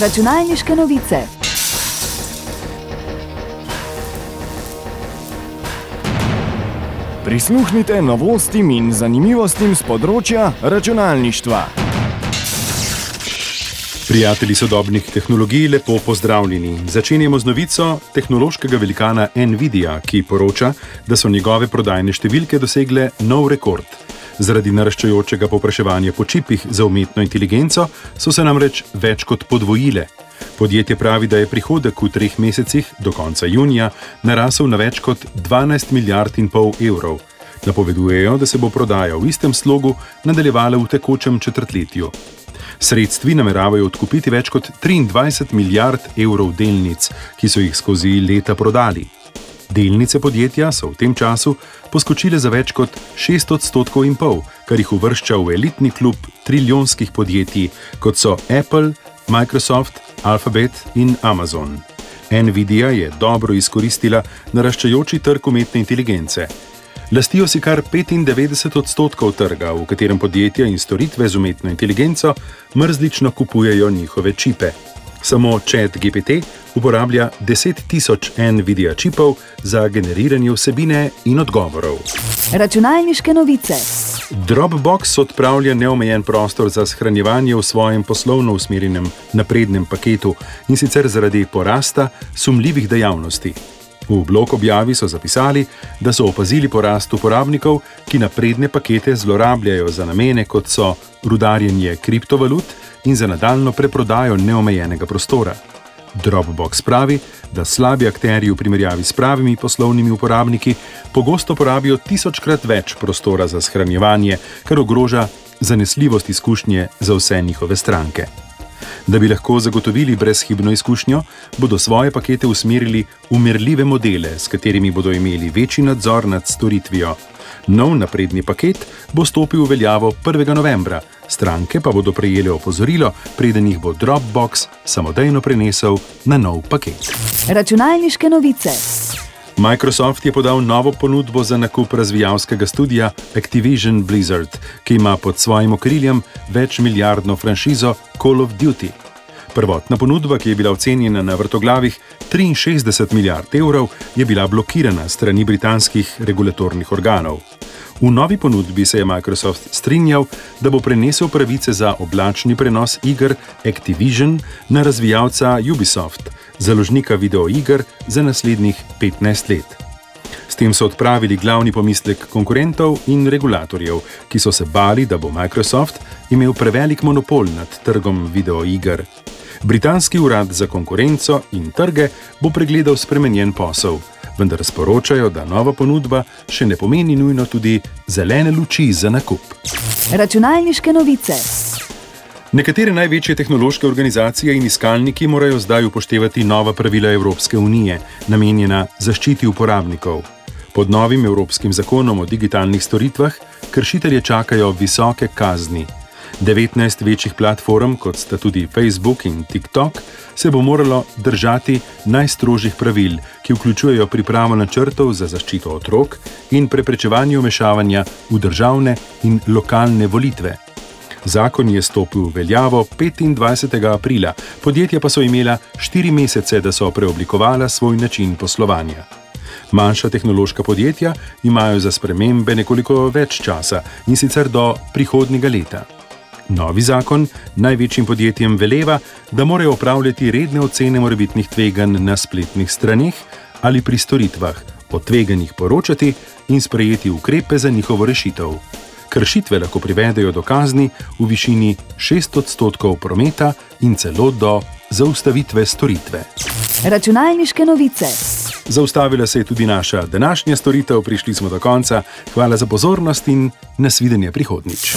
Računalniške novice. Prisluhnite novostim in zanimivostim z področja računalništva. Prijatelji sodobnih tehnologij, lepo pozdravljeni. Začenjamo z novico tehnološkega velikana Nvidia, ki poroča, da so njegove prodajne številke dosegle nov rekord. Zaradi naraščajočega povpraševanja po čipih za umetno inteligenco so se namreč več kot podvojile. Podjetje pravi, da je prihodek v treh mesecih do konca junija narasel na več kot 12 milijard in pol evrov. Napovedujejo, da se bo prodaja v istem slogu nadaljevala v tekočem četrtletju. Sredstvi nameravajo odkupiti več kot 23 milijard evrov delnic, ki so jih skozi leta prodali. Delnice podjetja so v tem času poskočile za več kot 6 odstotkov in pol, kar jih uvršča v elitni klub trilijonskih podjetij, kot so Apple, Microsoft, Alphabet in Amazon. Nvidia je dobro izkoristila naraščajoči trg umetne inteligence. Lastijo si kar 95 odstotkov trga, v katerem podjetja in storitve z umetno inteligenco mrzlično kupujejo njihove čipe. Samo Chat GPT uporablja 10 tisoč Nvidia čipov za generiranje vsebine in odgovorov. Računalniške novice. Dropbox odpravlja neomejen prostor za shranjevanje v svojem poslovno usmerjenem naprednem paketu in sicer zaradi porasta sumljivih dejavnosti. V blog objavi so zapisali, da so opazili porast uporabnikov, ki napredne pakete zlorabljajo za namene kot so rudarjenje kriptovalut in za nadaljno preprodajo neomejenega prostora. Dropbox pravi, da slabi akteri v primerjavi s pravimi poslovnimi uporabniki pogosto porabijo tisočkrat več prostora za shranjevanje, kar ogroža zanesljivost izkušnje za vse njihove stranke. Da bi lahko zagotovili brezhibno izkušnjo, bodo svoje pakete usmerili v merljive modele, s katerimi bodo imeli večji nadzor nad storitvijo. Nov napredni paket bo stopil v veljavo 1. novembra, stranke pa bodo prejeli opozorilo, preden jih bo Dropbox samodejno prenesel na nov paket. Računalniške novice. Microsoft je podal novo ponudbo za nakup razvijalskega studia Activision Blizzard, ki ima pod svojim okriljem večmilijardno franšizo Call of Duty. Prvotna ponudba, ki je bila ocenjena na vrtoglavih 63 milijard evrov, je bila blokirana strani britanskih regulatornih organov. V novi ponudbi se je Microsoft strinjal, da bo prenesel pravice za oblačni prenos iger Activision na razvijalca Ubisoft, založnika videoiger za naslednjih 15 let. S tem so odpravili glavni pomislek konkurentov in regulatorjev, ki so se bali, da bo Microsoft imel prevelik monopol nad trgom videoiger. Britanski urad za konkurenco in trge bo pregledal spremenjen posel vendar sporočajo, da nova ponudba še ne pomeni nujno tudi zelene luči za nakup. Računalniške novice. Nekatere največje tehnološke organizacije in iskalniki morajo zdaj upoštevati nova pravila Evropske unije, namenjena zaščiti uporabnikov. Pod novim Evropskim zakonom o digitalnih storitvah kršitelje čakajo visoke kazni. 19 večjih platform, kot sta tudi Facebook in TikTok, se bo moralo držati najstrožjih pravil, ki vključujejo pripravo načrtov za zaščito otrok in preprečevanje vmešavanja v državne in lokalne volitve. Zakon je stopil v veljavo 25. aprila, podjetja pa so imela 4 mesece, da so preoblikovala svoj način poslovanja. Manjša tehnološka podjetja imajo za spremembe nekoliko več časa in sicer do prihodnjega leta. Novi zakon največjim podjetjem veleva, da morajo opravljati redne ocene morebitnih tveganj na spletnih straneh ali pri storitvah, o tveganjih poročati in sprejeti ukrepe za njihovo rešitev. Kršitve lahko privedejo do kazni v višini 6 odstotkov prometa in celo do zaustavitve storitve. Računalniške novice. Zaustavila se je tudi naša današnja storitev, prišli smo do konca. Hvala za pozornost in nasvidenje prihodnič.